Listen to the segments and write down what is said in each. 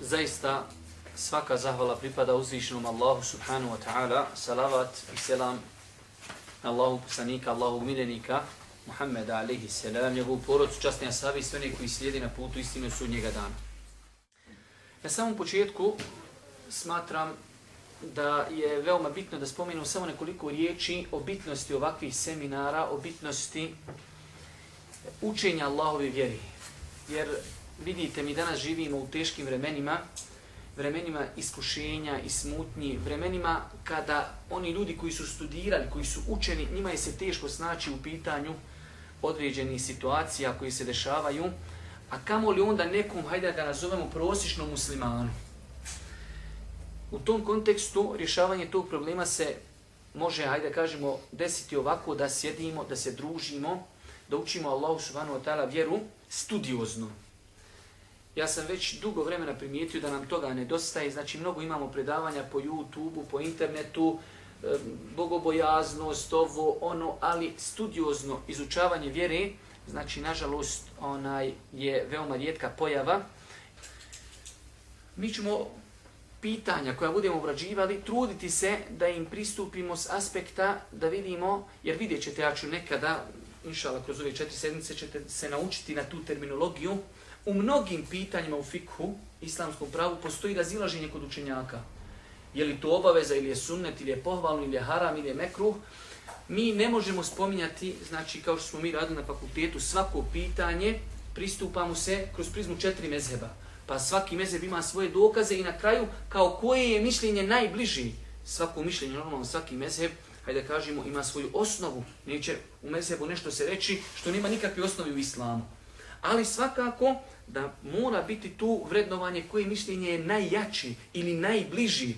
zaista svaka zahvala pripada uzvišenom Allahu Subhanu wa ta'ala, salavat i selam Allahu poslanika, Allahu milenika, Muhammeda alaihi selam, njegovu porodcu, častnija savi i sve one koji slijedi na putu istine su njega dana. Na samom početku smatram da je veoma bitno da spomenu samo nekoliko riječi o bitnosti ovakvih seminara, o bitnosti učenja Allahove vjeri. Jer vidite, mi danas živimo u teškim vremenima, vremenima iskušenja i smutnji, vremenima kada oni ljudi koji su studirali, koji su učeni, njima je se teško snaći u pitanju određenih situacija koji se dešavaju, a kamo li onda nekom, hajde da nazovemo prosječnom muslimanu. U tom kontekstu rješavanje tog problema se može, hajde da kažemo, desiti ovako da sjedimo, da se družimo, da učimo Allahu subhanahu wa ta'ala vjeru studiozno. Ja sam već dugo vremena primijetio da nam toga nedostaje, znači mnogo imamo predavanja po youtube po internetu, bogobojaznost, ovo, ono, ali studiozno izučavanje vjere, znači nažalost onaj je veoma rijetka pojava. Mi ćemo pitanja koja budemo obrađivali, truditi se da im pristupimo s aspekta da vidimo, jer vidjet ćete, ja ću nekada, inšala, kroz ove četiri sedmice ćete se naučiti na tu terminologiju, u mnogim pitanjima u fikhu, islamskom pravu, postoji razilaženje kod učenjaka. Je li to obaveza ili je sunnet, ili je pohvalno, ili je haram, ili je mekruh. Mi ne možemo spominjati, znači kao što smo mi radili na fakultetu, svako pitanje pristupamo se kroz prizmu četiri mezheba. Pa svaki mezheb ima svoje dokaze i na kraju kao koje je mišljenje najbliži. Svako mišljenje, normalno svaki mezheb, hajde da kažemo, ima svoju osnovu. Neće u mezhebu nešto se reći što nema nikakve osnovi u islamu. Ali svakako da mora biti tu vrednovanje koje mišljenje je najjači ili najbliži.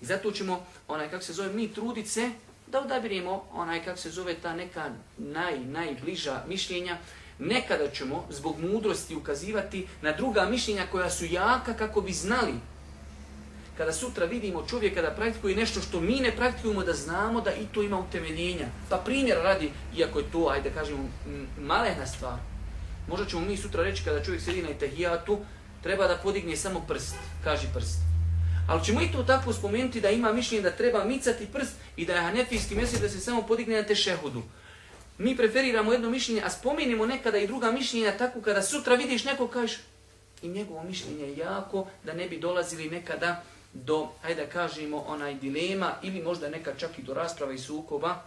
I zato ćemo, onaj kako se zove, mi trudice, da odabirimo onaj kako se zove ta neka naj, najbliža mišljenja. Nekada ćemo zbog mudrosti ukazivati na druga mišljenja koja su jaka kako bi znali. Kada sutra vidimo čovjeka da praktikuje nešto što mi ne praktikujemo, da znamo da i to ima utemeljenja. Pa primjer radi, iako je to, ajde kažemo, malena stvar, Možda ćemo mi sutra reći kada čovjek sedi na itahijatu, treba da podigne samo prst, kaži prst. Ali ćemo i to tako spomenuti da ima mišljenje da treba micati prst i da je hanefijski mjesec da se samo podigne na tešehudu. Mi preferiramo jedno mišljenje, a spomenimo nekada i druga mišljenja tako kada sutra vidiš nekog kažeš i njegovo mišljenje je jako da ne bi dolazili nekada do, hajde da kažemo, onaj dilema ili možda nekad čak i do rasprava i sukoba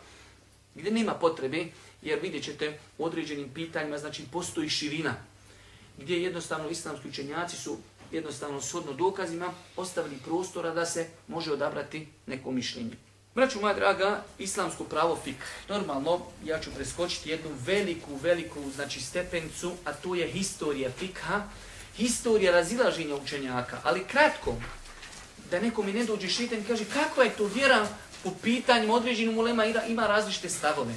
gdje nema potrebe jer vidjet ćete u određenim pitanjima, znači postoji širina, gdje jednostavno islamski učenjaci su jednostavno shodno dokazima ostavili prostora da se može odabrati neko mišljenje. Braću moja draga, islamsko pravo fik. Normalno, ja ću preskočiti jednu veliku, veliku znači, stepencu, a to je historija fikha, historija razilaženja učenjaka. Ali kratko, da neko mi ne dođe šitan i kaže kakva je to vjera po pitanjima određenom ulema ima različite stavove.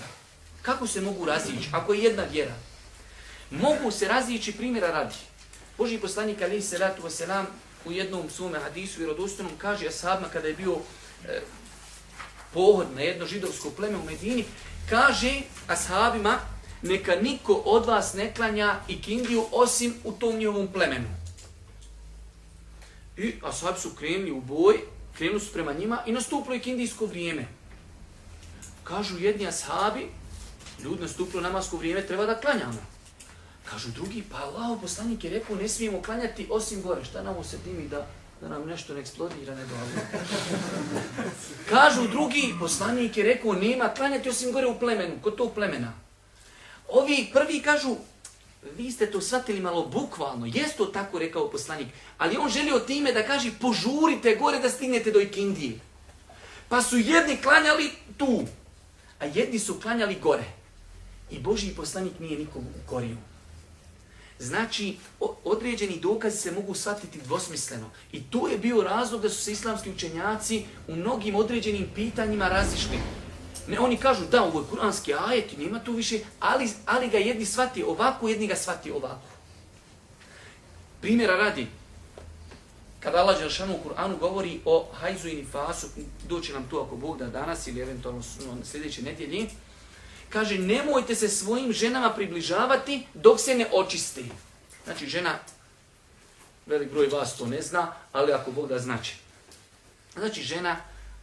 Kako se mogu razići ako je jedna vjera? Mogu se razići primjera radi. Boži poslanik Ali u jednom svome hadisu rodostanom kaže Ashabima kada je bio e, pohod na jedno židovsko pleme u Medini, kaže Ashabima neka niko od vas ne klanja k'indiju osim u tom njihovom plemenu. I ashabi su krenuli u boj, krenuli su prema njima i nastupilo je kindijsko vrijeme. Kažu jedni ashabi, ljudi nastupili namasko vrijeme, treba da klanjamo. Kažu drugi, pa Allah, poslanik je rekao, ne smijemo klanjati osim gore. Šta nam se dimi da, da nam nešto ne eksplodira, ne Kažu drugi, poslanik je rekao, nema klanjati osim gore u plemenu, kod tog plemena. Ovi prvi kažu, vi ste to shvatili malo bukvalno, jest to tako rekao poslanik, ali on želio time da kaže, požurite gore da stignete do Ikindije. Pa su jedni klanjali tu, a jedni su klanjali gore. I Božji poslanik nije nikog ukorio. Znači, određeni dokazi se mogu shvatiti dvosmisleno. I tu je bio razlog da su se islamski učenjaci u mnogim određenim pitanjima razišli. Ne, oni kažu da, ovo je kuranski ajet, nema tu više, ali, ali ga jedni shvati ovako, jedni ga shvati ovako. Primjera radi, kada Allah Đelšanu u Kur'anu govori o hajzu i nifasu, doće nam tu ako Bog da danas ili eventualno sljedeće nedjelji, Kaže, nemojte se svojim ženama približavati dok se ne očisti. Znači, žena, velik broj vas to ne zna, ali ako Bog da znači. Znači, žena,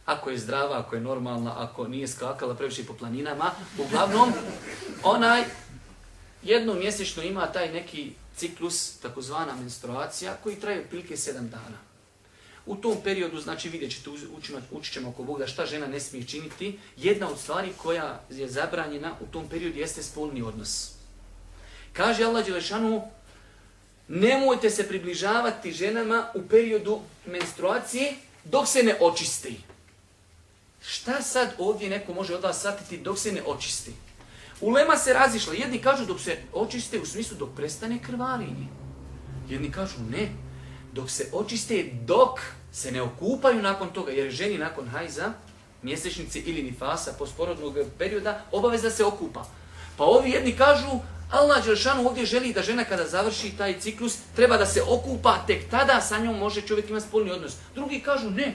ako je zdrava, ako je normalna, ako nije skakala previše po planinama, uglavnom, onaj jednom mjesečno ima taj neki ciklus, takozvana menstruacija, koji traje otprilike sedam dana. U tom periodu, znači vidjet ćete, učit ćemo oko Boga da šta žena ne smije činiti. Jedna od stvari koja je zabranjena u tom periodu jeste spolni odnos. Kaže Allah Đelešanu, nemojte se približavati ženama u periodu menstruacije dok se ne očisti. Šta sad ovdje neko može od vas shvatiti dok se ne očisti? lema se razišla. Jedni kažu dok se očiste u smislu dok prestane krvarinje. Jedni kažu ne, dok se očiste, dok se ne okupaju nakon toga, jer ženi nakon hajza, mjesečnice ili nifasa, posporodnog perioda, obaveza se okupa. Pa ovi jedni kažu, Allah Đelšanu ovdje želi da žena kada završi taj ciklus, treba da se okupa, tek tada sa njom može čovjek imati spolni odnos. Drugi kažu ne,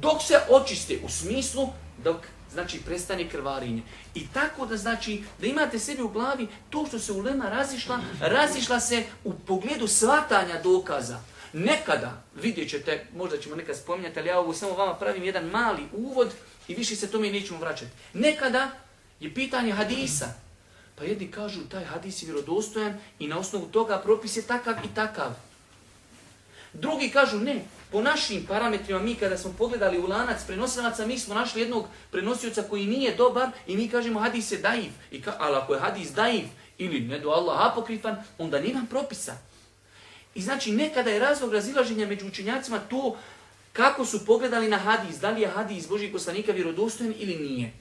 dok se očiste, u smislu dok znači prestane krvarinje. I tako da znači da imate sebi u glavi to što se u lema razišla, razišla se u pogledu svatanja dokaza. Nekada, vidjet ćete, možda ćemo nekad spominjati, ali ja ovo samo vama pravim jedan mali uvod i više se tome nećemo vraćati. Nekada je pitanje hadisa. Pa jedni kažu taj hadis je vjerodostojan i na osnovu toga propis je takav i takav. Drugi kažu ne, po našim parametrima mi kada smo pogledali u lanac prenosilaca, mi smo našli jednog prenosioca koji nije dobar i mi kažemo hadis je daiv. ali ako je hadis daiv ili ne do Allah apokrifan, onda nema propisa. I znači nekada je razlog razilaženja među učenjacima to kako su pogledali na hadis, da li je hadis Božih poslanika vjerodostojen ili nije.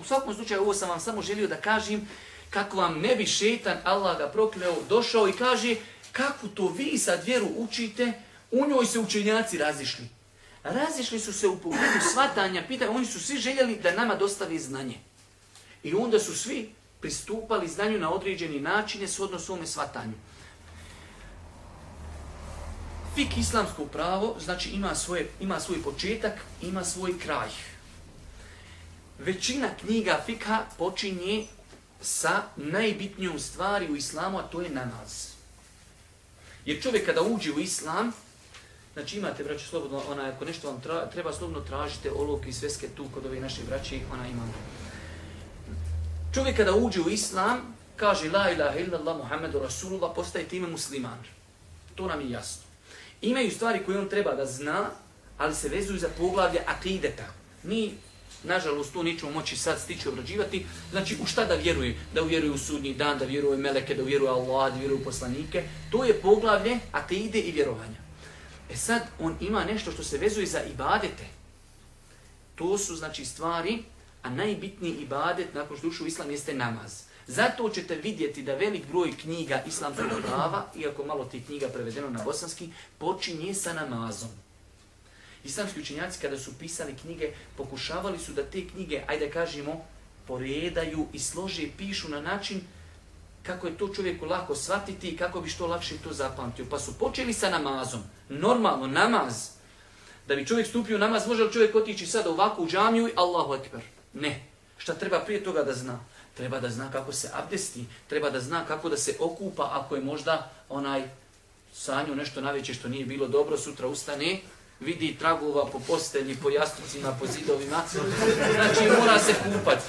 U svakom slučaju ovo sam vam samo želio da kažem kako vam ne bi šetan, Allah ga prokleo, došao i kaže kako to vi sad vjeru učite, u njoj se učenjaci razišli. Razišli su se u pogledu svatanja, pita oni su svi željeli da nama dostavi znanje. I onda su svi pristupali znanju na određeni načine odnosu svome svatanju. Fik islamsko pravo, znači ima, svoje, ima svoj početak, ima svoj kraj. Većina knjiga fikha počinje sa najbitnijom stvari u islamu, a to je namaz. Jer čovjek kada uđe u islam, znači imate braće slobodno, ona, ako nešto vam treba slobodno tražite olovke i sveske tu kod ove naše braće, ona ima. Čovjek kada uđe u islam, kaže la ilaha illallah Muhammedu Rasulullah, postaje ime musliman. To nam je jasno. Imaju stvari koje on treba da zna, ali se vezuju za poglavlje akideta. Mi, nažalost, tu nećemo moći sad stići obrađivati. Znači, u šta da vjeruju? Da vjeruje u sudnji dan, da vjeruje u meleke, da vjeruje u Allah, da vjeruju u poslanike. To je poglavlje akide i vjerovanja. E sad, on ima nešto što se vezuje za ibadete. To su, znači, stvari, a najbitniji ibadet nakon što ušu u islam jeste namaz. Zato ćete vidjeti da velik broj knjiga islamskog prava, iako malo te knjiga prevedeno na bosanski, počinje sa namazom. Islamski učenjaci kada su pisali knjige, pokušavali su da te knjige, ajde kažemo, poredaju i slože i pišu na način kako je to čovjeku lako shvatiti i kako bi što lakše to zapamtio. Pa su počeli sa namazom. Normalno, namaz. Da bi čovjek stupio namaz, može li čovjek otići sada ovako u džamiju i Allahu Ekber? Ne. Šta treba prije toga da zna? Treba da zna kako se abdesti, treba da zna kako da se okupa ako je možda onaj sanju nešto najveće što nije bilo dobro, sutra ustane, vidi tragova po postelji, po jastucima, po zidovima, znači mora se kupati.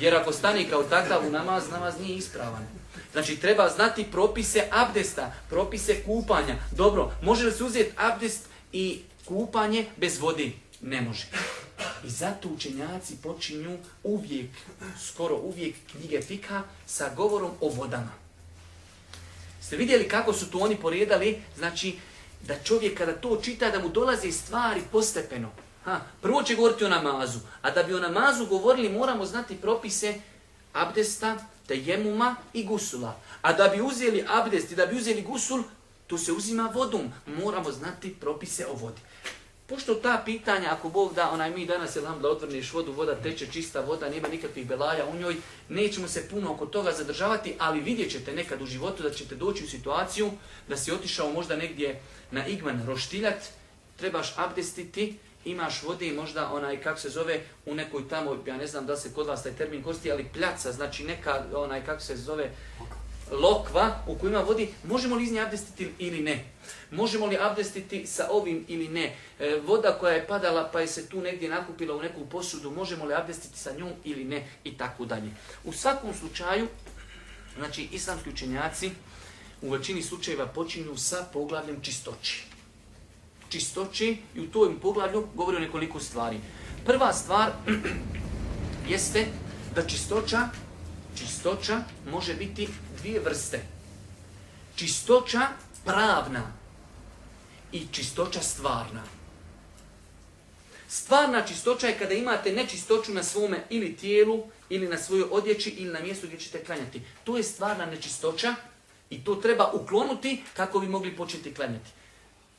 Jer ako stani kao takav u namaz, namaz nije ispravan. Znači treba znati propise abdesta, propise kupanja. Dobro, može li se uzeti abdest i kupanje bez vodi? Ne može. I zato učenjaci počinju uvijek, skoro uvijek knjige fika sa govorom o vodama. Ste vidjeli kako su to oni poredali? Znači, da čovjek kada to čita, da mu dolaze stvari postepeno. Ha, prvo će govoriti o namazu, a da bi o namazu govorili moramo znati propise abdesta, tejemuma i gusula. A da bi uzeli abdest i da bi uzeli gusul, to se uzima vodom. Moramo znati propise o vodi. Pošto ta pitanja, ako Bog da, onaj mi danas, nam da otvrneš vodu, voda teče, čista voda, nema nikakvih belaja u njoj, nećemo se puno oko toga zadržavati, ali vidjet ćete nekad u životu da ćete doći u situaciju da si otišao možda negdje na igman roštiljat, trebaš abdestiti, imaš vode i možda onaj, kako se zove, u nekoj tamo, ja ne znam da se kod vas taj termin koristi, ali pljaca, znači neka, onaj, kako se zove, lokva u kojima vodi, možemo li iz nje abdestiti ili ne? Možemo li abdestiti sa ovim ili ne? E, voda koja je padala pa je se tu negdje nakupila u neku posudu, možemo li abdestiti sa njom ili ne? I tako dalje. U svakom slučaju, znači islamski učenjaci u većini slučajeva počinju sa poglavljem čistoći. Čistoći i u tom poglavlju govori o nekoliko stvari. Prva stvar jeste da čistoća, čistoća može biti dvije vrste. Čistoća pravna i čistoća stvarna. Stvarna čistoća je kada imate nečistoću na svome ili tijelu, ili na svojoj odjeći, ili na mjestu gdje ćete klanjati. To je stvarna nečistoća i to treba uklonuti kako bi mogli početi klanjati.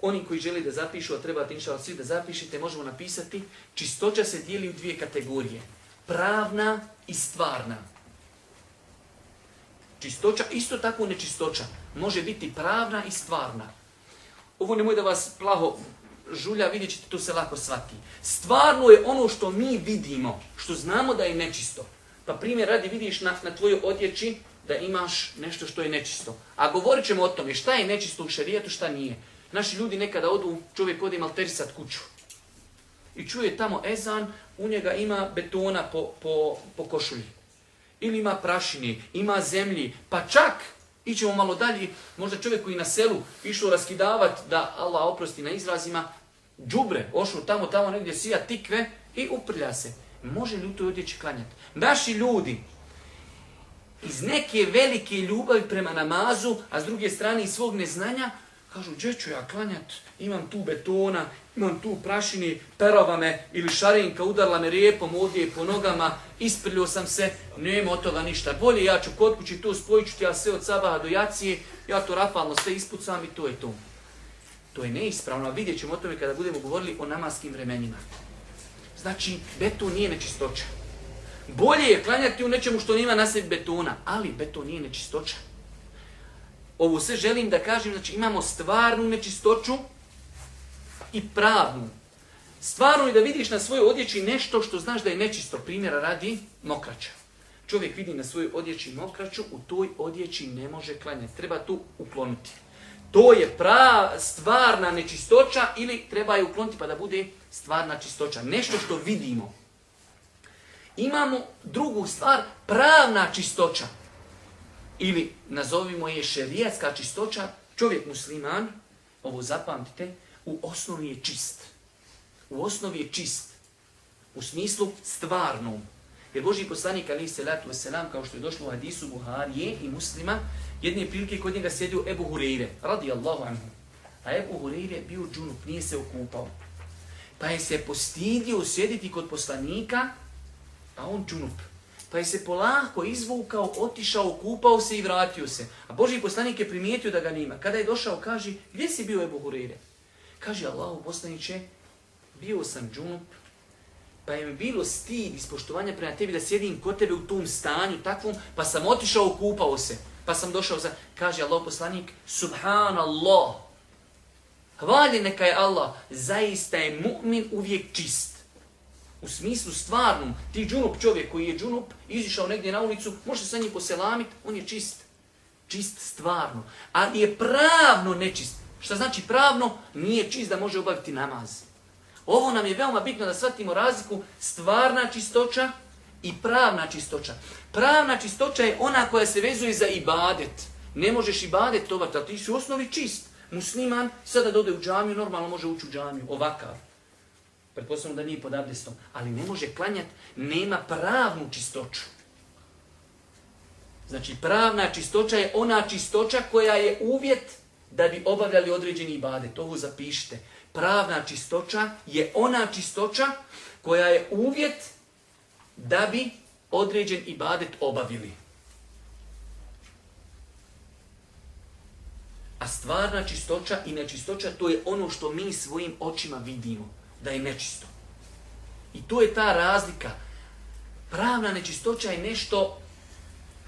Oni koji želi da zapišu, a trebate inša svi da zapišete, možemo napisati čistoća se dijeli u dvije kategorije. Pravna i stvarna. Čistoća, isto tako nečistoća, može biti pravna i stvarna. Ovo nemoj da vas plaho žulja, vidjet ćete, to se lako shvati. Stvarno je ono što mi vidimo, što znamo da je nečisto. Pa primjer radi vidiš na, na tvojoj odjeći da imaš nešto što je nečisto. A govorit ćemo o tome šta je nečisto u šarijetu, šta nije. Naši ljudi nekada odu, čovjek ode malterisat kuću. I čuje tamo ezan, u njega ima betona po, po, po košulji ili ima prašine, ima zemlji, pa čak ićemo malo dalje, možda čovjek koji na selu išao raskidavati, da Allah oprosti na izrazima, džubre, ošao tamo, tamo negdje sija tikve i uprlja se. Može li u toj odjeći klanjati? Naši ljudi, iz neke velike ljubavi prema namazu, a s druge strane iz svog neznanja, kažu, gdje ću ja klanjat, imam tu betona, imam tu prašini, perova me ili šarenka udarla me rijepom ovdje po nogama, isprljio sam se, nema od toga ništa. Bolje ja ću kod kući to spojit ću ja sve od sabaha do jacije, ja to rafalno sve ispucam i to je to. To je neispravno, a vidjet ćemo o tome kada budemo govorili o namaskim vremenima. Znači, beton nije nečistoća. Bolje je klanjati u nečemu što nema na sebi betona, ali beton nije nečistoća. Ovo sve želim da kažem, znači imamo stvarnu nečistoću, i pravnu. Stvarno je da vidiš na svojoj odjeći nešto što znaš da je nečisto. Primjera radi mokraća. Čovjek vidi na svojoj odjeći mokraću, u toj odjeći ne može klanjati. Treba tu ukloniti. To je stvarna nečistoća ili treba je ukloniti pa da bude stvarna čistoća. Nešto što vidimo. Imamo drugu stvar, pravna čistoća. Ili nazovimo je šerijatska čistoća. Čovjek musliman, ovo zapamtite, u osnovi je čist. U osnovi je čist. U smislu stvarnom. Jer Boži poslanik se salatu wasalam, kao što je došlo u hadisu Buharije i muslima, jedne prilike kod njega sjedio Ebu Hureyre, radi Allahu anhu. A Ebu Hureyre bio džunup, nije se okupao. Pa je se postidio sjediti kod poslanika, a on džunup. Pa je se polako izvukao, otišao, okupao se i vratio se. A Boži poslanik je primijetio da ga nima. Kada je došao, kaže, gdje si bio Ebu Hureyre? Kaže u poslaniće, bio sam džunup, pa je mi bilo stid ispoštovanja prema tebi da sjedim kod tebe u tom stanju takvom, pa sam otišao, kupao se, pa sam došao za... Kaže Allah poslanik, subhanallah, hvali neka je Allah, zaista je mu'min uvijek čist. U smislu stvarnom, ti džunup čovjek koji je džunup, izišao negdje na ulicu, može sa njim poselamit, on je čist. Čist stvarno, ali je pravno nečist. Šta znači pravno nije čist da može obaviti namaz. Ovo nam je veoma bitno da shvatimo razliku stvarna čistoća i pravna čistoća. Pravna čistoća je ona koja se vezuje za ibadet. Ne možeš ibadet tovar, a ti si u osnovi čist. Musliman sada dode u džamiju, normalno može ući u džamiju, ovakav. Pretpostavljamo da nije pod abdestom, ali ne može klanjati, nema pravnu čistoću. Znači pravna čistoća je ona čistoća koja je uvjet da bi obavljali određeni ibadet. Ovo zapišite. Pravna čistoća je ona čistoća koja je uvjet da bi određen ibadet obavili. A stvarna čistoća i nečistoća to je ono što mi svojim očima vidimo, da je nečisto. I to je ta razlika. Pravna nečistoća je nešto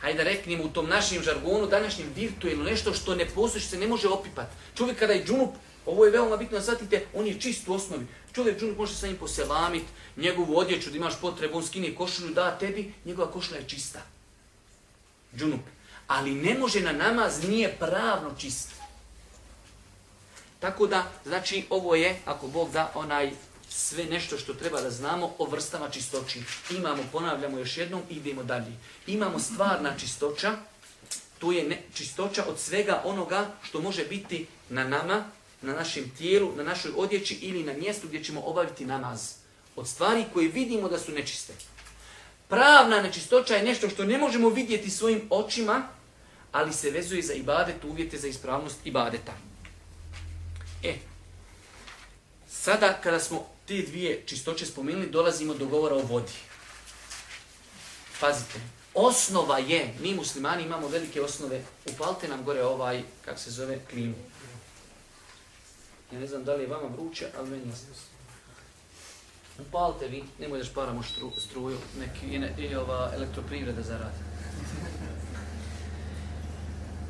hajde da mu u tom našem žargonu, današnjem virtuelno, nešto što ne postoji, što se ne može opipat. Čovjek kada je džunup, ovo je veoma bitno da on je čist u osnovi. Čovjek džunup može sa njim poselamit, njegovu odjeću da imaš potrebu, on skine košulju, da tebi, njegova košulja je čista. Džunup. Ali ne može na namaz, nije pravno čist. Tako da, znači, ovo je, ako Bog da, onaj sve nešto što treba da znamo o vrstama čistoći. Imamo, ponavljamo još jednom i idemo dalje. Imamo stvarna čistoća, to je ne, čistoća od svega onoga što može biti na nama, na našem tijelu, na našoj odjeći ili na mjestu gdje ćemo obaviti namaz. Od stvari koje vidimo da su nečiste. Pravna nečistoća je nešto što ne možemo vidjeti svojim očima, ali se vezuje za ibadet, uvjete za ispravnost ibadeta. E, sada kada smo te dvije čistoće spomenuli, dolazimo do govora o vodi. Pazite, osnova je, mi muslimani imamo velike osnove, upalite nam gore ovaj, kako se zove, klimu. Ja ne znam da li je vama vruće, ali meni Upalite vi, nemoj da šparamo struju, neki i, i ova elektroprivreda zaradi.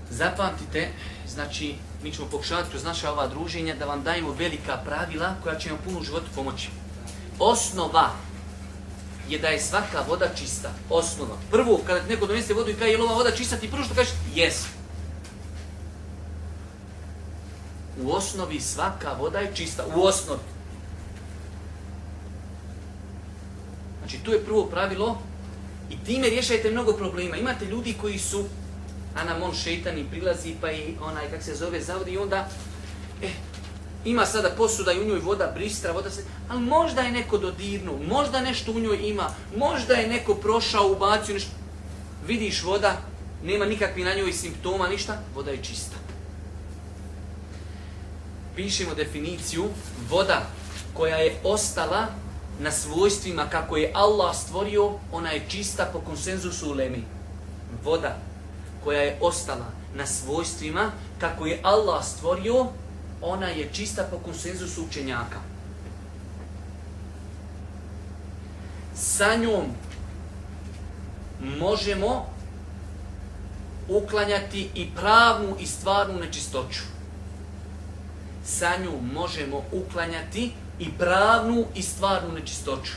Zapamtite, znači, mi ćemo pokušavati kroz naša ova druženja da vam dajemo velika pravila koja će vam puno životu pomoći. Osnova je da je svaka voda čista. Osnova. Prvo, kada neko donese vodu i kaže je li ova voda čista, ti prvo što kažeš, jes. U osnovi svaka voda je čista. U osnovi. Znači, tu je prvo pravilo i time rješajte mnogo problema. Imate ljudi koji su a nam on prilazi pa i onaj, kak se zove, zavodi i onda eh, ima sada posuda i u njoj voda bristra, voda se, ali možda je neko dodirnuo, možda nešto u njoj ima, možda je neko prošao, ubacio nešto. Vidiš voda, nema nikakvih na njoj simptoma, ništa, voda je čista. Pišemo definiciju voda koja je ostala na svojstvima kako je Allah stvorio, ona je čista po konsenzusu u Lemi. Voda koja je ostala na svojstvima kako je Allah stvorio, ona je čista po konsenzusu učenjaka. Sa njom možemo uklanjati i pravnu i stvarnu nečistoću. Sa njom možemo uklanjati i pravnu i stvarnu nečistoću.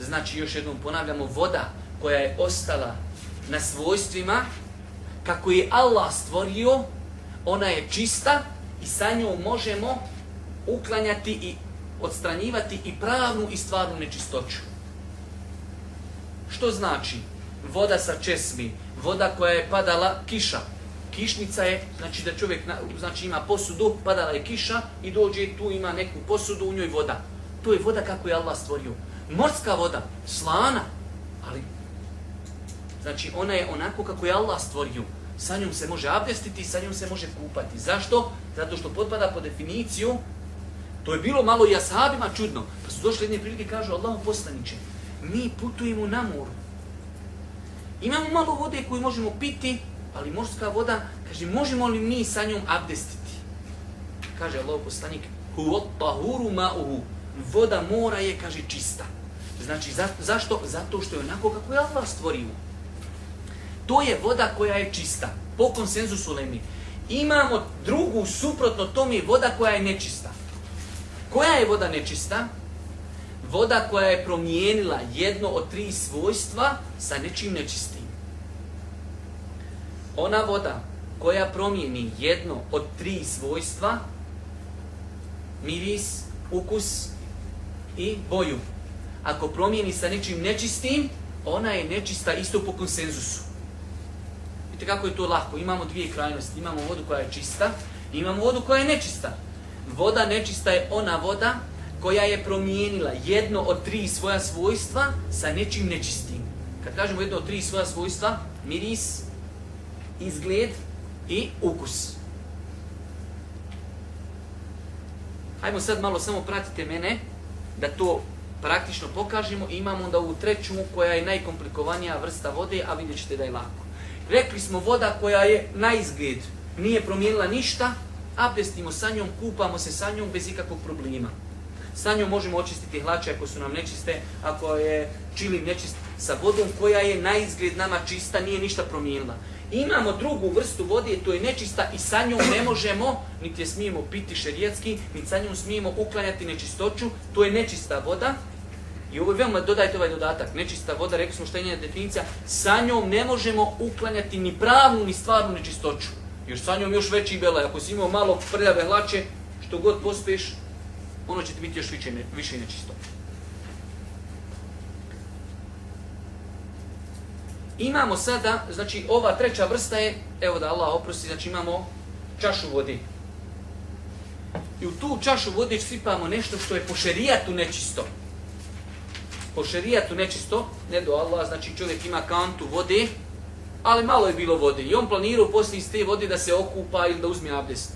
Znači, još jednom ponavljamo, voda koja je ostala na svojstvima kako je Allah stvorio, ona je čista i sa njom možemo uklanjati i odstranjivati i pravnu i stvarnu nečistoću. Što znači? Voda sa česmi, voda koja je padala kiša. Kišnica je, znači da čovjek znači ima posudu, padala je kiša i dođe tu ima neku posudu, u njoj voda. To je voda kako je Allah stvorio. Morska voda, slana, ali Znači ona je onako kako je Allah stvorio. Sa njom se može abdestiti, sa njom se može kupati. Zašto? Zato što potpada po definiciju, to je bilo malo i čudno. Pa su došli jedne prilike i kažu, Allahom poslaniće, mi putujemo na moru. Imamo malo vode koju možemo piti, ali morska voda, kaže, možemo li mi sa njom abdestiti? Kaže Allah poslanik, huottahuru ma'uhu, voda mora je, kaže, čista. Znači, zašto? Zato što je onako kako je Allah stvorio. To je voda koja je čista, po konsenzusu Lemi. Imamo drugu suprotno tome voda koja je nečista. Koja je voda nečista? Voda koja je promijenila jedno od tri svojstva sa nečim nečistim. Ona voda koja promijeni jedno od tri svojstva, miris, ukus i boju. Ako promijeni sa nečim nečistim, ona je nečista isto po konsenzusu. Vidite kako je to lako. Imamo dvije krajnosti. Imamo vodu koja je čista i imamo vodu koja je nečista. Voda nečista je ona voda koja je promijenila jedno od tri svoja svojstva sa nečim nečistim. Kad kažemo jedno od tri svoja svojstva, miris, izgled i ukus. Hajmo sad malo samo pratite mene da to praktično pokažemo i imamo onda ovu treću koja je najkomplikovanija vrsta vode, a vidjet ćete da je lako. Rekli smo voda koja je na izgled, nije promijenila ništa, abdestimo sa njom, kupamo se sa njom bez ikakvog problema. Sa njom možemo očistiti hlače ako su nam nečiste, ako je čilim nečist sa vodom koja je na izgled nama čista, nije ništa promijenila. Imamo drugu vrstu vode, to je nečista i sa njom ne možemo, niti je smijemo piti šerijetski, niti sa njom smijemo uklanjati nečistoću, to je nečista voda i ovo je veoma, dodajte ovaj dodatak, nečista voda, rekli smo šta je njena definicija, sa njom ne možemo uklanjati ni pravnu ni stvarnu nečistoću. Jer sa njom još veći bela ako si imao malo prljave hlače, što god pospeš, ono će ti biti još više, više nečisto. Imamo sada, znači ova treća vrsta je, evo da Allah oprosti, znači imamo čašu vodi. I u tu čašu vode sipamo nešto što je po šerijatu nečisto po šerijatu nečisto, ne do Allah, znači čovjek ima kantu vode, ali malo je bilo vode. I on planirao poslije iz te vode da se okupa ili da uzme abdest.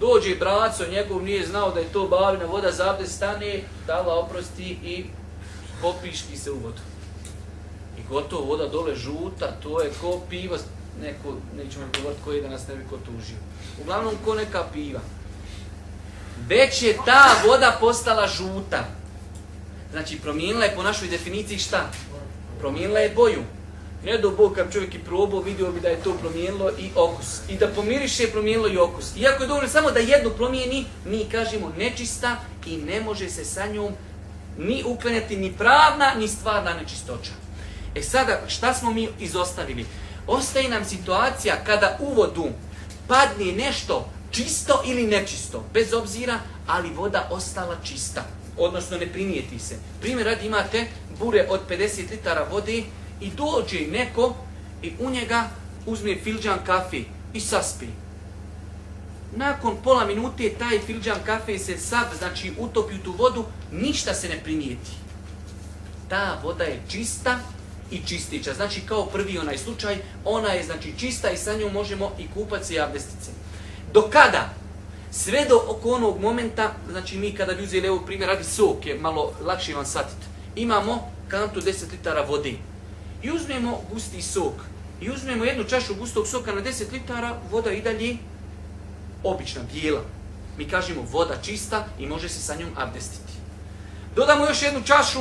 Dođe braco, njegov nije znao da je to bavina voda, za abdest stane, dala oprosti i popišti se u vodu. I gotovo voda dole žuta, to je ko piva, neko, nećemo govoriti koji da nas ne bi ko tužio. Uglavnom ko neka piva. Već je ta voda postala žuta. Znači, promijenila je po našoj definiciji šta? Promijenila je boju. Ne do Bog, kad čovjek i probao, vidio bi da je to promijenilo i okus. I da pomiriš je promijenilo i okus. Iako je dovoljno samo da jednu promijeni, mi kažemo nečista i ne može se sa njom ni uklanjati ni pravna, ni stvarna nečistoća. E sada, šta smo mi izostavili? Ostaje nam situacija kada u vodu padne nešto čisto ili nečisto, bez obzira, ali voda ostala čista odnosno ne primijeti se. Primjer radi imate bure od 50 litara vode i dođe neko i u njega uzme filđan kafe i saspi. Nakon pola minute taj filđan kafe se sad, znači utopi u tu vodu, ništa se ne primijeti. Ta voda je čista i čistića. Znači kao prvi onaj slučaj, ona je znači čista i sa njom možemo i kupati se i abdestiti. Do kada? Sve do oko onog momenta, znači mi kada bi uzeli, evo primjer, radi sok je malo lakše vam satiti. Imamo kantu 10 litara vode. I uzmemo gusti sok. I uzmemo jednu čašu gustog soka na 10 litara, voda i dalje obična, bijela. Mi kažemo voda čista i može se sa njom abdestiti. Dodamo još jednu čašu,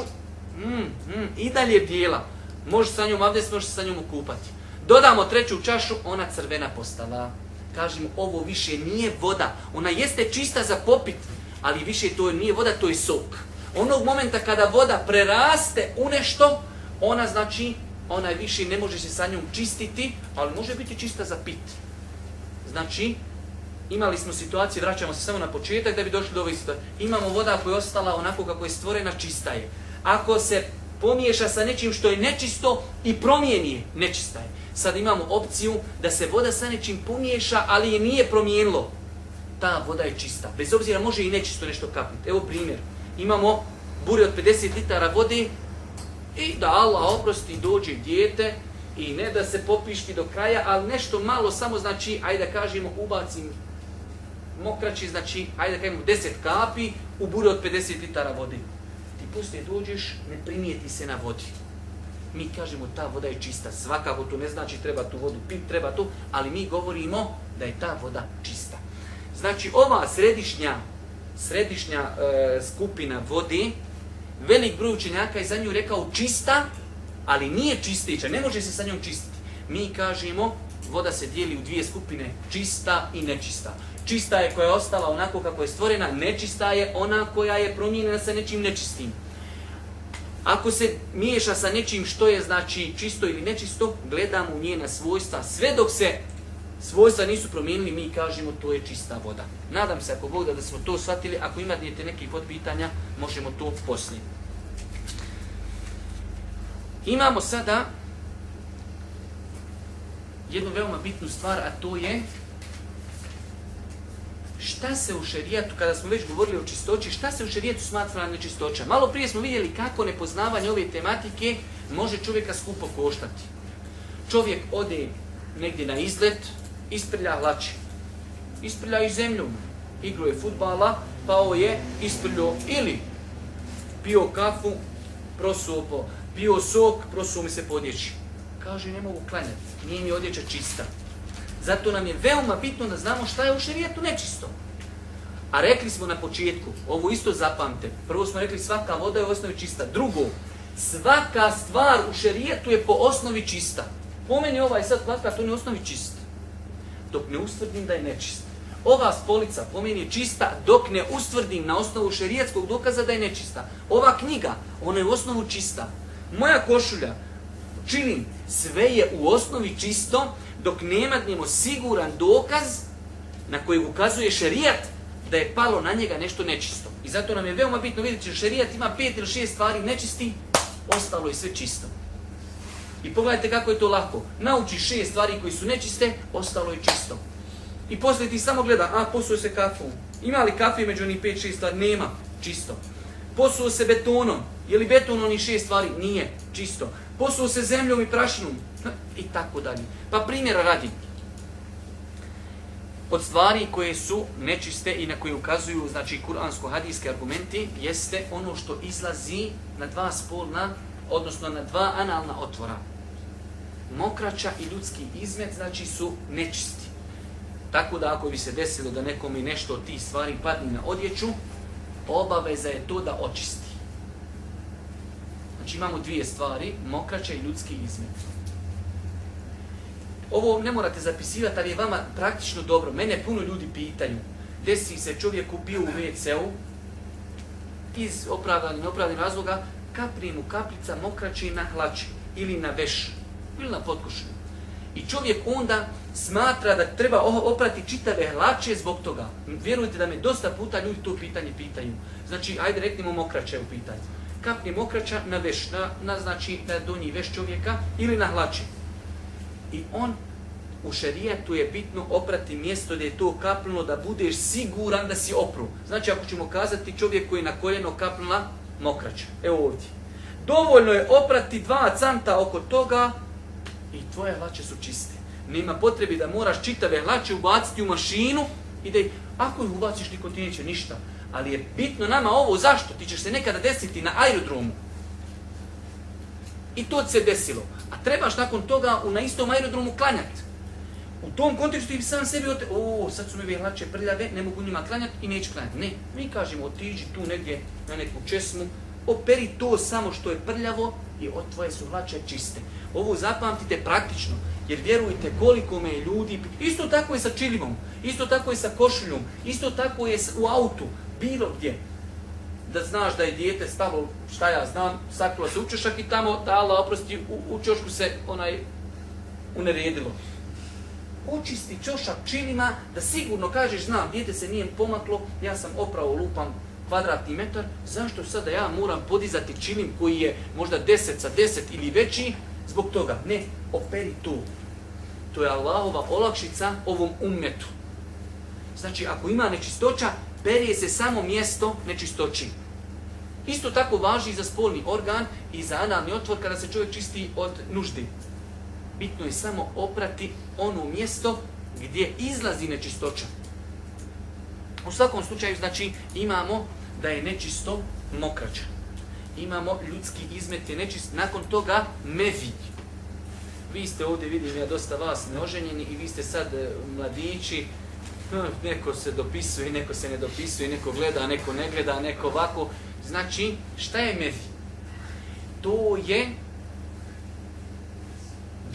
mm, mm i dalje bijela. Može sa njom abdest, može se sa njom okupati. Dodamo treću čašu, ona crvena postala. Kažemo, ovo više nije voda. Ona jeste čista za popit, ali više to nije voda, to je sok. Onog momenta kada voda preraste u nešto, ona znači, ona više ne može se sa njom čistiti, ali može biti čista za pit. Znači, imali smo situacije, vraćamo se samo na početak da bi došli do ove situacije. Imamo voda koja je ostala onako kako je stvorena, čista je. Ako se pomiješa sa nečim što je nečisto i promijeni, nečista je. Sad imamo opciju da se voda sa nečim pomiješa, ali je nije promijenilo. Ta voda je čista. Bez obzira može i nečisto nešto kapnuti. Evo primjer. Imamo bure od 50 litara vode i da Allah oprosti dođe dijete i ne da se popišti do kraja, ali nešto malo samo znači, ajde da kažemo, ubacim mokrači, znači, ajde da kažemo, 10 kapi u bure od 50 litara vode. Ti pusti dođeš, ne primijeti se na vodi. Mi kažemo ta voda je čista. Svakako to ne znači treba tu vodu pit, treba tu, ali mi govorimo da je ta voda čista. Znači ova središnja, središnja e, skupina vodi, velik broj učenjaka je za nju rekao čista, ali nije čistića, ne može se sa njom čistiti. Mi kažemo voda se dijeli u dvije skupine, čista i nečista. Čista je koja je ostala onako kako je stvorena, nečista je ona koja je promijenjena sa nečim nečistim. Ako se miješa sa nečim što je znači čisto ili nečisto, gledamo u njena svojstva. Sve dok se svojstva nisu promijenili, mi kažemo to je čista voda. Nadam se ako Bog da, da smo to shvatili, ako imate nekih pitanja, možemo to poslije. Imamo sada jednu veoma bitnu stvar, a to je šta se u šerijatu, kada smo već govorili o čistoći, šta se u šerijatu smatra nečistoća? Malo prije smo vidjeli kako nepoznavanje ove tematike može čovjeka skupo koštati. Čovjek ode negdje na izlet, isprlja hlači. isprlja i zemlju, igru je futbala, pao je, isprljo ili pio kafu, prosupo, pio sok, prosuo mi se podjeći. Kaže, ne mogu klanjati, nije mi odjeća čista. Zato nam je veoma bitno da znamo šta je u šerijetu nečisto. A rekli smo na početku, ovo isto zapamte, prvo smo rekli svaka voda je u osnovi čista. Drugo, svaka stvar u šerijetu je po osnovi čista. Po meni ovaj sad plakat, on je u osnovi čist. Dok ne ustvrdim da je nečist. Ova spolica po meni je čista dok ne ustvrdim na osnovu šerijetskog dokaza da je nečista. Ova knjiga, ona je u osnovu čista. Moja košulja, čini sve je u osnovi čisto dok nemadnemo siguran dokaz na koji ukazuje šerijat da je palo na njega nešto nečisto. I zato nam je veoma bitno vidjeti da šerijat ima pet ili šest stvari nečisti, ostalo je sve čisto. I pogledajte kako je to lako. Nauči šest stvari koji su nečiste, ostalo je čisto. I poslije ti samo gleda, a posuo se kafu. Ima li kafe među onih pet, šest stvari? Nema, čisto. Posuo se betonom. Je li beton onih šest stvari? Nije, čisto. Posuo se zemljom i prašinom i tako dalje. Pa primjer radi. Od stvari koje su nečiste i na koje ukazuju znači kuransko-hadijski argumenti jeste ono što izlazi na dva spolna, odnosno na dva analna otvora. Mokraća i ljudski izmet znači su nečisti. Tako da ako bi se desilo da nekom i nešto od tih stvari padne na odjeću, obaveza je to da očisti. Znači imamo dvije stvari, mokrača i ljudski izmet. Ovo ne morate zapisivati, ali je vama praktično dobro. Mene puno ljudi pitaju. Desi se čovjek ubio u WC-u iz opravdanih i razloga, kapri mu kaplica mokraće na hlači ili na veš ili na potkušnju. I čovjek onda smatra da treba oprati čitave hlače zbog toga. Vjerujte da me dosta puta ljudi to pitanje pitaju. Znači, ajde reknimo mokraće u pitanju. Kapni mokraća na veš, na, na znači na donji veš čovjeka ili na hlači. I on u šerijetu je bitno oprati mjesto gdje je to kapnulo da budeš siguran da si opru. Znači ako ćemo kazati čovjek koji je na koljeno kapnula mokraća. Evo ovdje. Dovoljno je oprati dva canta oko toga i tvoje hlače su čiste. Nema potrebi da moraš čitave hlače ubaciti u mašinu i da ih, ako ih ubaciš nikom ti neće ništa. Ali je bitno nama ovo zašto. Ti ćeš se nekada desiti na aerodromu i to se desilo. A trebaš nakon toga u, na istom aerodromu klanjati. U tom kontekstu im sam sebi ote... O, sad su mi hlače prljave, ne mogu njima klanjati i neću klanjati. Ne, mi kažemo otiđi tu negdje na neku česmu, operi to samo što je prljavo i od tvoje su hlače čiste. Ovo zapamtite praktično, jer vjerujte koliko me ljudi, isto tako je sa čilimom, isto tako je sa košuljom, isto tako je u autu, bilo gdje da znaš da je dijete stalo, šta ja znam, saklo se učešak i tamo ta oprosti, u, u čošku se onaj uneredilo. Očisti čošak činima da sigurno kažeš, znam, dijete se nije pomaklo, ja sam opravo lupam kvadratni metar, zašto sada ja moram podizati činim koji je možda 10 sa 10 ili veći, zbog toga, ne, operi tu. To je Allahova olakšica ovom ummetu. Znači, ako ima nečistoća, perije se samo mjesto nečistoći. Isto tako važi za spolni organ i za analni otvor kada se čovjek čisti od nuždi. Bitno je samo oprati ono mjesto gdje izlazi nečistoća. U svakom slučaju, znači, imamo da je nečisto mokraća. Imamo ljudski izmet je nečist. Nakon toga mevi. Vi ste ovdje, vidim ja dosta vas neoženjeni i vi ste sad e, mladići, hm, neko se dopisuje, neko se ne dopisuje, neko gleda, neko ne gleda, neko ovako. Znači, šta je mefi? To je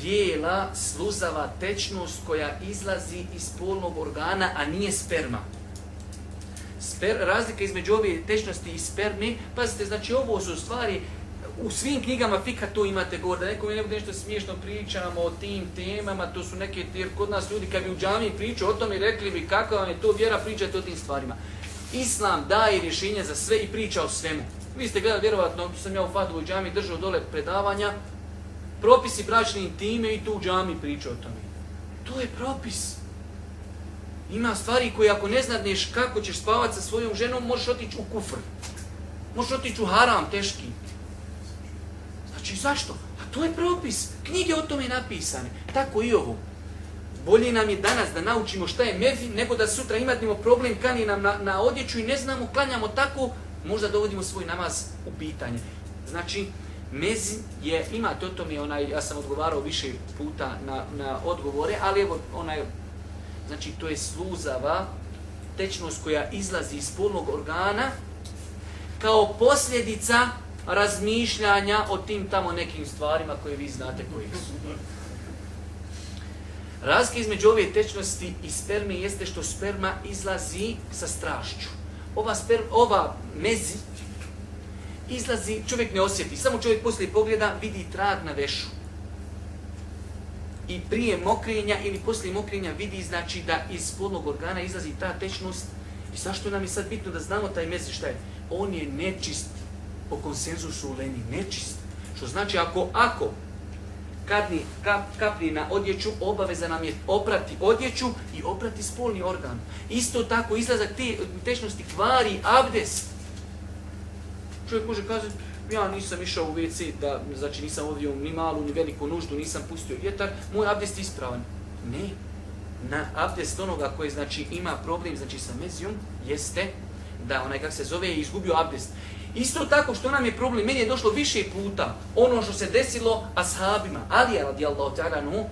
bijela, sluzava tečnost koja izlazi iz polnog organa, a nije sperma. Sper, razlika između ove tečnosti i spermi, pazite, znači ovo su stvari, u svim knjigama fika to imate gore da nekom ne nešto smiješno pričamo o tim temama, to su neke, jer kod nas ljudi kad bi u džami pričao o tome, rekli bi kako vam je to vjera, pričate o tim stvarima. Islam daje rješenje za sve i priča o svemu. Vi ste gledali, vjerovatno, sam ja u Fadovoj džami držao dole predavanja, propisi bračne intime i tu u džami priča o tome. To je propis. Ima stvari koje ako ne znadneš kako ćeš spavati sa svojom ženom, možeš otići u kufr. Možeš otići u haram, teški. Znači, zašto? A to je propis. Knjige o tome napisane. Tako i ovo. Bolje nam je danas da naučimo šta je mezi, nego da sutra imatimo problem, kani nam na, na odjeću i ne znamo, klanjamo tako, možda dovodimo svoj namaz u pitanje. Znači, mezi je, imate o tome, onaj, ja sam odgovarao više puta na, na odgovore, ali evo, onaj, znači, to je sluzava, tečnost koja izlazi iz polnog organa, kao posljedica razmišljanja o tim tamo nekim stvarima koje vi znate koji su. Razlika između ove tečnosti i sperme jeste što sperma izlazi sa strašću. Ova, sperma, ova mezi izlazi, čovjek ne osjeti. Samo čovjek poslije pogleda vidi trag na vešu. I prije mokrenja ili poslije mokrenja vidi znači da iz spodnog organa izlazi ta tečnost. I zašto nam je sad bitno da znamo taj mezi šta je? On je nečist. Po konsenzusu u Leni nečist. Što znači ako, ako kadni, kap, kapni na odjeću, obaveza nam je oprati odjeću i oprati spolni organ. Isto tako izlazak te tečnosti kvari abdest. Čovjek može kazati, ja nisam išao u WC, da, znači nisam ovdje ni malu ni veliku nuždu, nisam pustio vjetar, moj abdest je ispravan. Ne. Na abdest onoga koji znači, ima problem znači, sa mezijom jeste da onaj kak se zove je izgubio abdest. Isto tako što nam je problem, meni je došlo više puta ono što se desilo ashabima. Ali je radijallahu ta'ala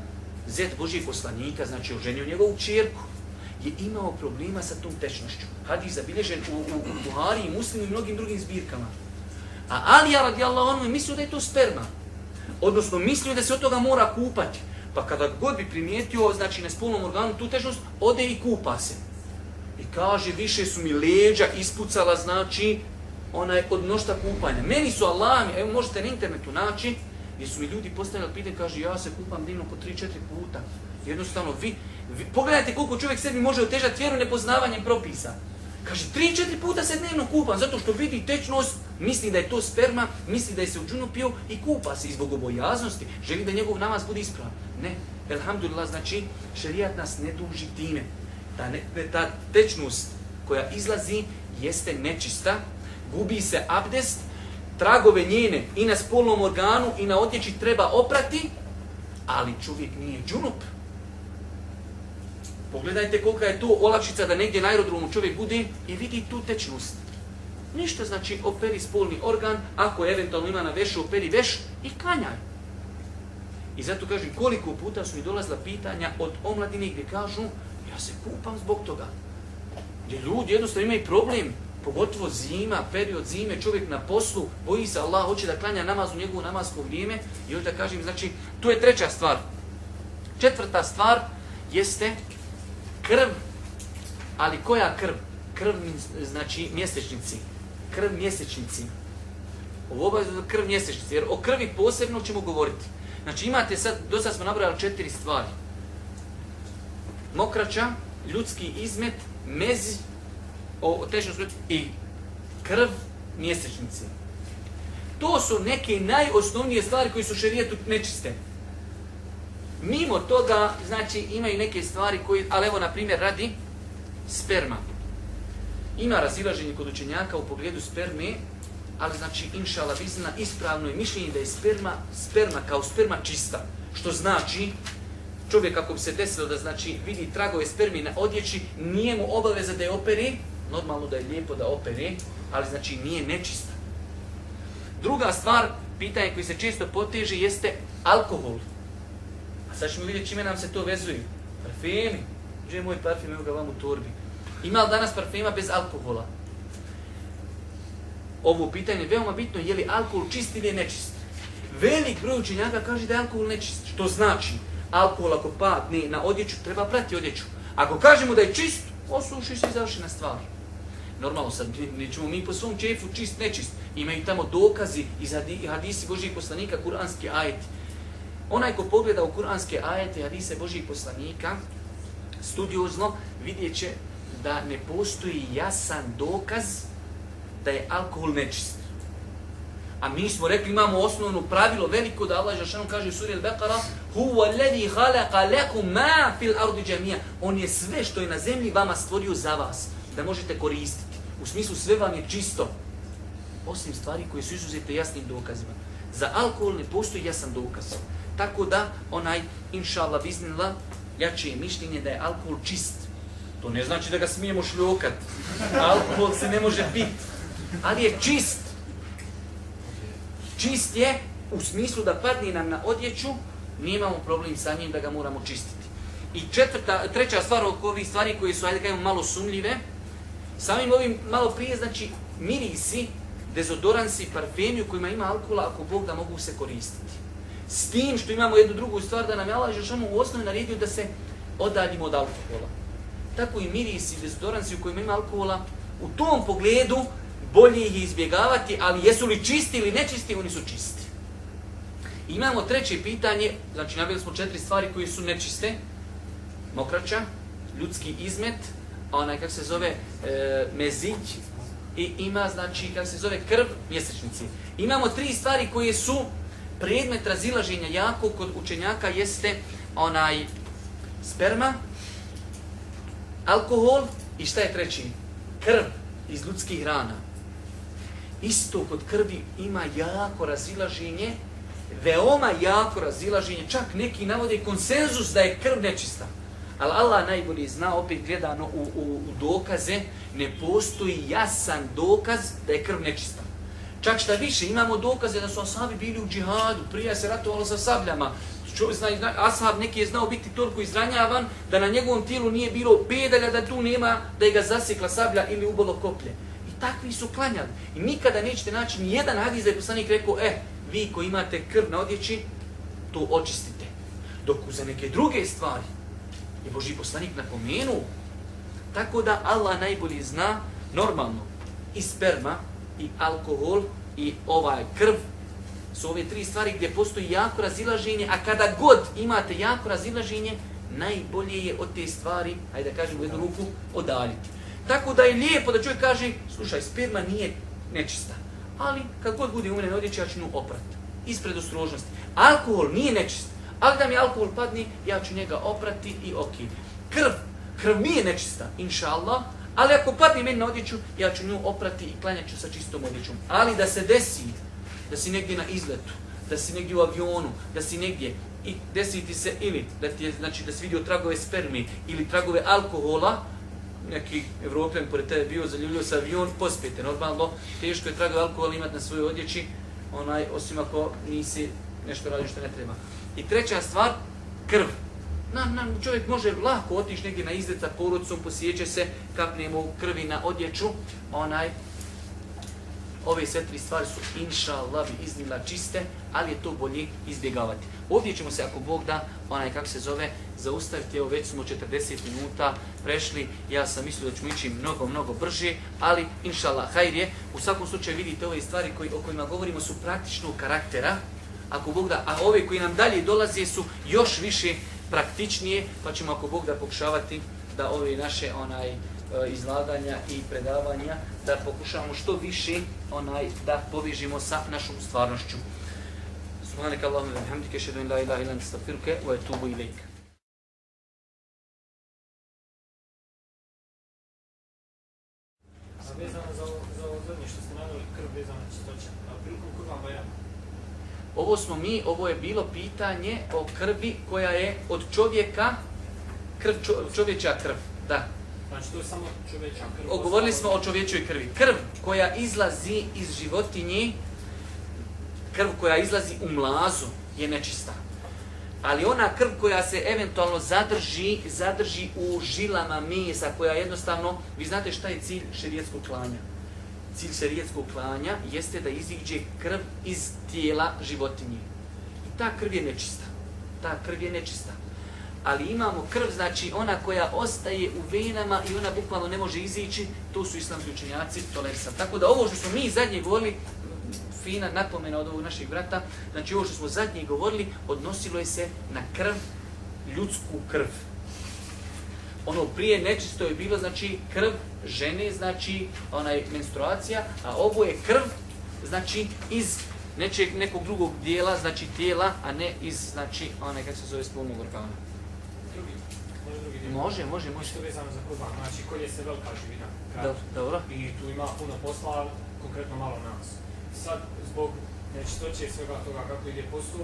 zet Božih poslanika, znači oženio njegovu čerku, je imao problema sa tom tečnošću. Hadis zabilježen u, u, Buhari i muslimu i mnogim drugim zbirkama. A Alija radijallahu ono je mislio da je to sperma. Odnosno mislio da se od toga mora kupati. Pa kada god bi primijetio, znači na spolnom organu tu tečnost, ode i kupa se. I kaže, više su mi leđa ispucala, znači onaj kod nošta kupanja. Meni su alami, evo možete na internetu naći, gdje su mi ljudi postavili pitanje, kaže ja se kupam dnevno po 3-4 puta. Jednostavno, vi, vi, pogledajte koliko čovjek sebi može otežati vjeru nepoznavanjem propisa. Kaže, 3-4 puta se dnevno kupam, zato što vidi tečnost, misli da je to sperma, misli da je se u pio i kupa se. I zbog obojaznosti želi da njegov namaz bude ispravan. Ne, elhamdulillah, znači, šerijat nas ne duži time. Ta, ta tečnost koja izlazi jeste nečista, gubi se abdest, tragove njene i na spolnom organu i na odjeći treba oprati, ali čovjek nije džunup. Pogledajte kolika je to olakšica da negdje na aerodromu čovjek bude i vidi tu tečnost. Ništa znači operi spolni organ, ako eventualno ima na vešu, operi veš i kanjaj. I zato kažem koliko puta su mi dolazila pitanja od omladine gdje kažu ja se kupam zbog toga. Gdje ljudi jednostavno imaju problem, pogotovo zima, period zime, čovjek na poslu, boji se Allah, hoće da klanja namaz u njegovu namasku vrijeme. I da kažem, znači, tu je treća stvar. Četvrta stvar jeste krv, ali koja krv? Krv, znači, mjesečnici. Krv mjesečnici. U je krv mjesečnici, jer o krvi posebno ćemo govoriti. Znači, imate sad, do sad smo nabrali četiri stvari. Mokrača, ljudski izmet, mezi o i krv mjesečnice. To su neke najosnovnije stvari koje su šerijetu nečiste. Mimo toga, znači, imaju neke stvari koji... ali evo, na primjer, radi sperma. Ima razilaženje kod učenjaka u pogledu sperme, ali znači, inšala vizna, ispravno je mišljenje da je sperma, sperma kao sperma čista. Što znači, čovjek ako bi se desilo da znači vidi tragove spermi na odjeći, nije mu obaveza da je operi, normalno da je lijepo da opere, ali znači nije nečista. Druga stvar, pitanje koji se često poteže jeste alkohol. A sad ćemo vidjeti čime nam se to vezuje. Parfemi. Gdje je moj parfem, evo ga vam u torbi. Ima li danas parfema bez alkohola? Ovo pitanje je veoma bitno, je li alkohol čist ili nečist. Velik broj učenjaka kaže da je alkohol nečist. Što znači? Alkohol ako padne na odjeću, treba prati odjeću. Ako kažemo da je čist, osuši se i na stvari. Normalno, sad nećemo mi po svom čefu čist, nečist. Imaju tamo dokazi iz hadisi Božih poslanika, kuranski ajeti. Onaj ko pogleda u kuranske ajete i hadise Božih poslanika, studiozno vidjet će da ne postoji jasan dokaz da je alkohol nečist. A mi smo rekli, imamo osnovno pravilo veliko da Allah Žešanu kaže u suri Al-Beqara Huwa ma fil ardi On je sve što je na zemlji vama stvorio za vas da možete koristiti. U smislu sve vam je čisto, osim stvari koje su izuzete jasnim dokazima. Za alkohol ne postoji jasan dokaz. Tako da, onaj, inša Allah, biznila, jače je mišljenje da je alkohol čist. To ne znači da ga smijemo šljokat. Alkohol se ne može pit. Ali je čist. Čist je u smislu da padne nam na odjeću, imamo problem sa njim da ga moramo čistiti. I četvrta, treća stvar oko ovih stvari koje su, ajde kajemo, malo sumljive, Samim ovim malo prije, znači, mirisi, dezodoransi, parfemi u kojima ima alkohola, ako Bog da mogu se koristiti. S tim što imamo jednu drugu stvar da nam je Allah u osnovi naredio da se odaljimo od alkohola. Tako i mirisi, dezodoransi u kojima ima alkohola, u tom pogledu bolje ih izbjegavati, ali jesu li čisti ili nečisti, oni su čisti. Imamo treće pitanje, znači nabili smo četiri stvari koje su nečiste, mokraća, ljudski izmet, onaj, kako se zove, e, mezić i ima, znači, kako se zove, krv mjesečnici. Imamo tri stvari koje su predmet razilaženja jako kod učenjaka jeste onaj sperma, alkohol i šta je treći? Krv iz ljudskih rana. Isto kod krvi ima jako razilaženje, veoma jako razilaženje, čak neki navode konsenzus da je krv nečista. Ali Allah najbolje zna, opet gledano u, u, u dokaze, ne postoji jasan dokaz da je krv nečista. Čak šta više, imamo dokaze da su asabi bili u džihadu, prije se ratovalo sa sabljama. ashab neki je znao biti toliko izranjavan da na njegovom tijelu nije bilo pedalja da tu nema, da je ga zasekla sablja ili ubalo koplje. I takvi su klanjali. I nikada nećete naći ni jedan hadis da je poslanik rekao, e, vi koji imate krv na odjeći, to očistite. Dok za neke druge stvari, je Boži poslanik napomenuo. Tako da Allah najbolje zna normalno i sperma, i alkohol, i ovaj krv, su ove tri stvari gdje postoji jako razilaženje, a kada god imate jako razilaženje, najbolje je od te stvari, hajde da kažem u jednu ruku, odaljiti. Tako da je lijepo da čovjek kaže, slušaj, sperma nije nečista, ali kad god bude umrena odjeća, ja ću nju Ispred ostrožnosti. Alkohol nije nečista. Ali da mi alkohol padni, ja ću njega oprati i ok. Krv, krv nije nečista, inša ali ako padne meni na odjeću, ja ću nju oprati i klanjat ću sa čistom odjećom. Ali da se desi, da si negdje na izletu, da si negdje u avionu, da si negdje i desi ti se ili da ti je, znači da si vidio tragove spermi ili tragove alkohola, neki evropljan pored tebe bio zaljubio sa avion, pospijete normalno, teško je tragove alkohola imati na svojoj odjeći, onaj, osim ako nisi nešto radio što ne treba. I treća stvar, krv. Nam, čovjek može lako otići negdje na izlet sa porodcom, posjeće se, kapne mu krvi na odjeću, onaj, ove sve tri stvari su inša Allah iznimno čiste, ali je to bolje izbjegavati. Ovdje ćemo se, ako Bog da, onaj kako se zove, zaustaviti. Evo već smo 40 minuta prešli, ja sam mislio da ćemo ići mnogo, mnogo brže, ali inša Allah, je. U svakom slučaju vidite ove stvari koji, o kojima govorimo su praktičnog karaktera, ako Bog da, a ove koji nam dalje dolaze su još više praktičnije, pa ćemo ako Bog da pokušavati da ove naše onaj e, izlaganja i predavanja da pokušamo što više onaj da povežimo sa našom stvarnošću. Subhanak Allahumma bihamdika ashhadu an la ilaha illa anta astaghfiruka wa atubu ilayk. Ovo smo mi, ovo je bilo pitanje o krvi koja je od čovjeka, krv, krv, da. Znači to je samo čovječa krv. Ogovorili smo o čovječoj krvi. Krv koja izlazi iz životinji, krv koja izlazi u mlazu je nečista. Ali ona krv koja se eventualno zadrži, zadrži u žilama mesa, koja jednostavno, vi znate šta je cilj širijetskog klanja? cilj šarijetskog klanja jeste da iziđe krv iz tijela životinje. I ta krv je nečista. Ta krv je nečista. Ali imamo krv, znači ona koja ostaje u venama i ona bukvalno ne može izići, to su islamski učenjaci tolersa Tako da ovo što smo mi zadnje govorili, fina napomena od ovog naših brata, znači ovo što smo zadnje govorili, odnosilo je se na krv, ljudsku krv ono prije nečisto je bilo znači krv žene, znači onaj menstruacija, a ovo je krv znači iz nečeg nekog drugog dijela, znači tijela, a ne iz znači onaj kako se zove spolnog organa. Drugi, može, može, može, Što vezano za kurban, znači kolje se velika živina. Dobro. I tu ima puno posla, konkretno malo nas. Sad, zbog nečistoće svega toga kako ide posao,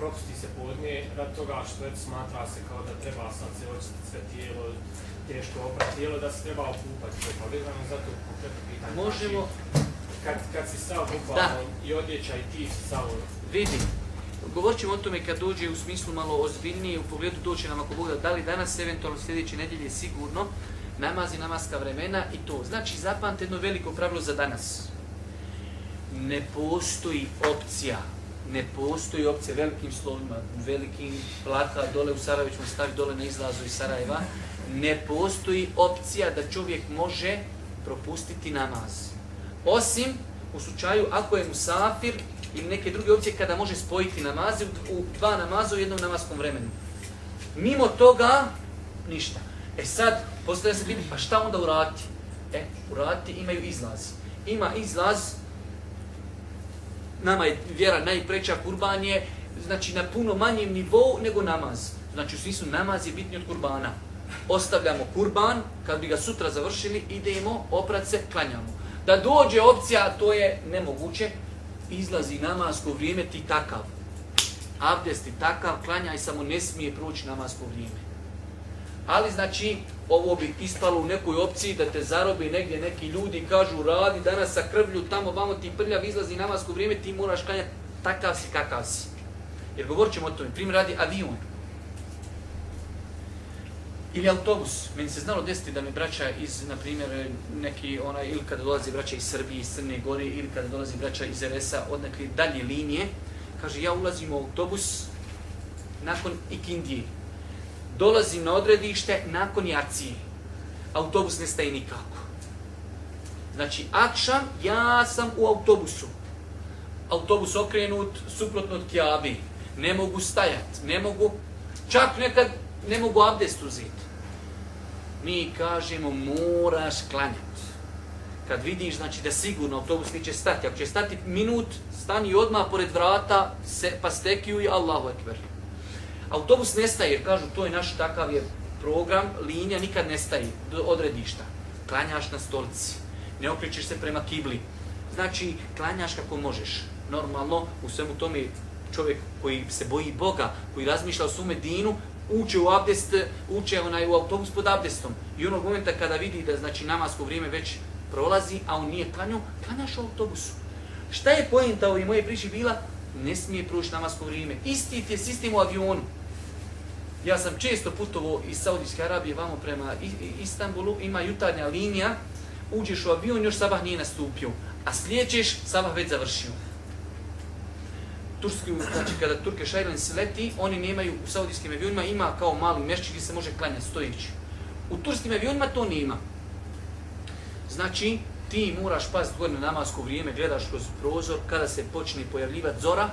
propusti se podnije rad toga što je, smatra se kao da treba sad se očistiti sve tijelo, teško oprati tijelo, da se treba okupati. Pa vezano za to konkretno pitanje. Možemo... Znači, kad, kad si sad upao i odjeća i ti si sav... Vidim. Govorit ćemo o tome kad dođe u smislu malo ozbiljnije, u pogledu doće nam ako Bog da li danas, eventualno sljedeće nedjelje sigurno, namazi namaska vremena i to. Znači zapamte jedno veliko pravilo za danas. Ne postoji opcija ne postoji opcija velikim slovima, velikim plaka dole u Sarajevu ćemo staviti dole na izlazu iz Sarajeva, ne postoji opcija da čovjek može propustiti namaz. Osim u slučaju ako je musafir ili neke druge opcije kada može spojiti namaze u dva namaza u jednom namaskom vremenu. Mimo toga ništa. E sad, postoje se biti pa šta onda urati? E, urati imaju izlaz. Ima izlaz Nama je vjera najpreća, kurban je znači, na puno manjem nivou nego namaz. Znači u smislu namaz je bitni od kurbana. Ostavljamo kurban, kad bi ga sutra završili, idemo, oprat se, klanjamo. Da dođe opcija, to je nemoguće, izlazi ko vrijeme ti takav. Abdest ti takav, klanjaj, samo ne smije proći namasko vrijeme. Ali znači, ovo bi ispalo u nekoj opciji da te zarobi negdje neki ljudi kažu radi danas sa krvlju, tamo vamo ti prljav izlazi namasko vrijeme, ti moraš kanjati takav si kakav si. Jer govorit ćemo o tome. Primjer radi avion. Ili autobus. Meni se znalo desiti da mi braća iz, na primjer, neki onaj, ili kada dolazi braća iz Srbije, iz Crne Gore, ili kada dolazi braća iz RS-a, od neke dalje linije, kaže ja ulazim u autobus nakon ikindije dolazim na odredište nakon jacije. Autobus ne staje nikako. Znači, akšan ja sam u autobusu. Autobus okrenut suprotno od kjavi. Ne mogu stajat, ne mogu, čak nekad ne mogu abdest uzeti. Mi kažemo, moraš klanjati. Kad vidiš, znači da sigurno autobus neće stati. Ako će stati minut, stani odmah pored vrata, se, pa stekiju i Allahu ekber. Autobus nestaje jer kažu to je naš takav je program, linija nikad nestaje do odredišta. Klanjaš na stolici, ne okrećeš se prema kibli. Znači, klanjaš kako možeš. Normalno, u svemu tome čovjek koji se boji Boga, koji razmišlja o svome dinu, uče u abdest, uče onaj u autobus pod abdestom. I onog momenta kada vidi da znači namasko vrijeme već prolazi, a on nije klanjao, klanjaš u autobusu. Šta je pojenta ovoj moje priči bila? Ne smije proći namasko vrijeme. Isti je sistem u avionu. Ja sam često putovao iz Saudijske Arabije vamo prema Istanbulu, ima jutarnja linija, uđeš u avion, još sabah nije nastupio, a slijećeš, sabah već završio. Turski, znači kada Turke Airlines sleti, oni nemaju, u saudijskim avionima ima kao mali mešćik gdje se može klanjati stojići. U turskim avionima to nema. Znači, ti moraš pasiti gore na namasko vrijeme, gledaš kroz prozor, kada se počne pojavljivati zora,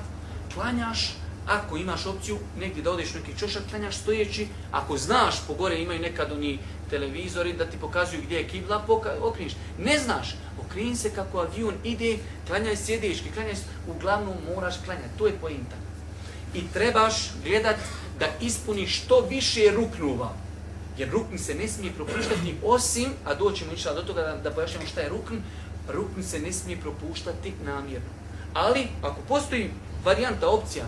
klanjaš, ako imaš opciju negdje da odeš neki čošak, klanjaš stojeći, ako znaš, po gore imaju nekad oni televizori da ti pokazuju gdje je kibla, poka okriniš. Ne znaš, okrini se kako avion ide, klanjaj sjediški, klanjaj, uglavnom moraš klanjati, to je pointa. I trebaš gledat da ispuniš što više ruknuva. Jer rukn se ne smije propuštati osim, a doćemo išla do toga da, da pojašnjamo šta je rukn, rukn se ne smije propuštati namjerno. Ali, ako postoji varijanta, opcija,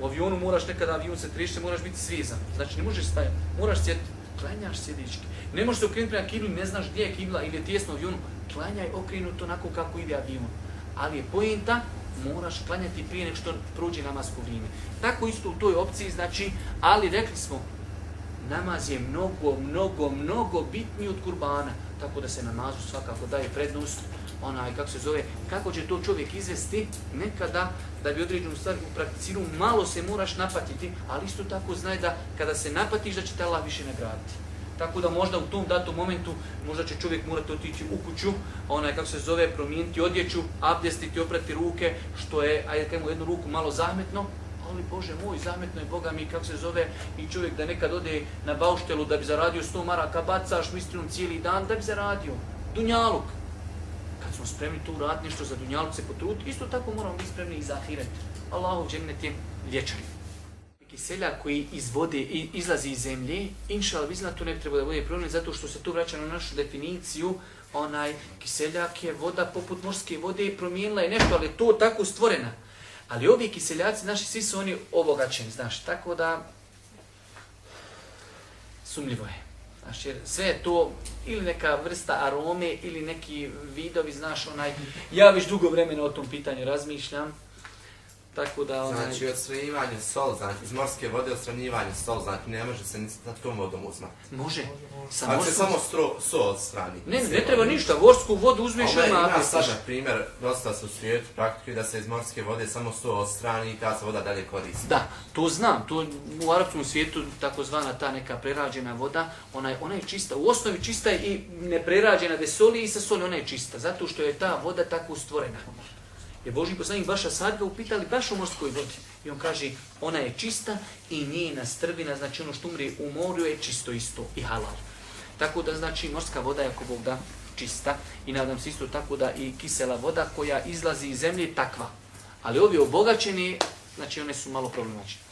u avionu moraš nekada avion se trišće, moraš biti svizan. Znači ne možeš stajati, moraš sjetiti. Klanjaš sjedički. Ne možeš se okrenuti prema ne znaš gdje je kibla ili je tijesno u avionu. Klanjaj okrenuto onako kako ide avion. Ali je pojenta, moraš klanjati prije nek što prođe namasko vrijeme. Tako isto u toj opciji, znači, ali rekli smo, namaz je mnogo, mnogo, mnogo bitniji od kurbana. Tako da se namazu svakako daje prednost onaj, kako se zove, kako će to čovjek izvesti nekada da bi određenu stvar prakticirao, malo se moraš napatiti, ali isto tako znaj da kada se napatiš da će te Allah više nagraditi. Tako da možda u tom datom momentu možda će čovjek morati otići u kuću, onaj kako se zove, promijeniti odjeću, abdestiti, oprati ruke, što je, ajde kajmo jednu ruku malo zahmetno, ali Bože moj, zametno je Boga mi, kako se zove, i čovjek da nekad ode na bauštelu da bi zaradio sto maraka, bacaš mistinom cijeli dan da bi zaradio. Dunjaluk smo spremni to uraditi, nešto za dunjalu se potruditi, isto tako moramo biti spremni i za ahiret. Allahu džennet je vječan. Neki selja koji izlazi iz zemlje, inša Allah, tu ne treba da bude problem, zato što se tu vraća na našu definiciju, onaj kiseljak je voda poput morske vode i promijenila je nešto, ali je to tako stvorena. Ali ovi kiseljaci, naši svi su oni obogaćeni, znaš, tako da sumljivo je. Znaš, jer sve je to ili neka vrsta arome ili neki vidovi, znaš, onaj, ja već dugo vremena o tom pitanju razmišljam, tako da onaj... Znači, odstranjivanje sol, znači, iz morske vode odstranjivanje sol, znači, ne može se nisi sa tom vodom uzmati. Može. Sa znači, se samo sol odstrani. Ne, ne treba ništa, morsku vodu uzmeš i ima Ima sad, na primjer, dosta su u svijetu da se iz morske vode samo sol odstrani i ta se voda dalje koristi. Da, to znam, to u arapskom svijetu takozvana ta neka prerađena voda, ona je, čista, u osnovi čista i neprerađena, gdje soli i sa soli ona je čista, zato što je ta voda tako stvorena je Boži poslanik vaša sadga upitali baš u morskoj vodi. I on kaže, ona je čista i njena strvina, znači ono što umri u moru je čisto isto i halal. Tako da znači morska voda je ako Bog da čista i nadam se isto tako da i kisela voda koja izlazi iz zemlje takva. Ali ovi obogaćeni, znači one su malo problematične.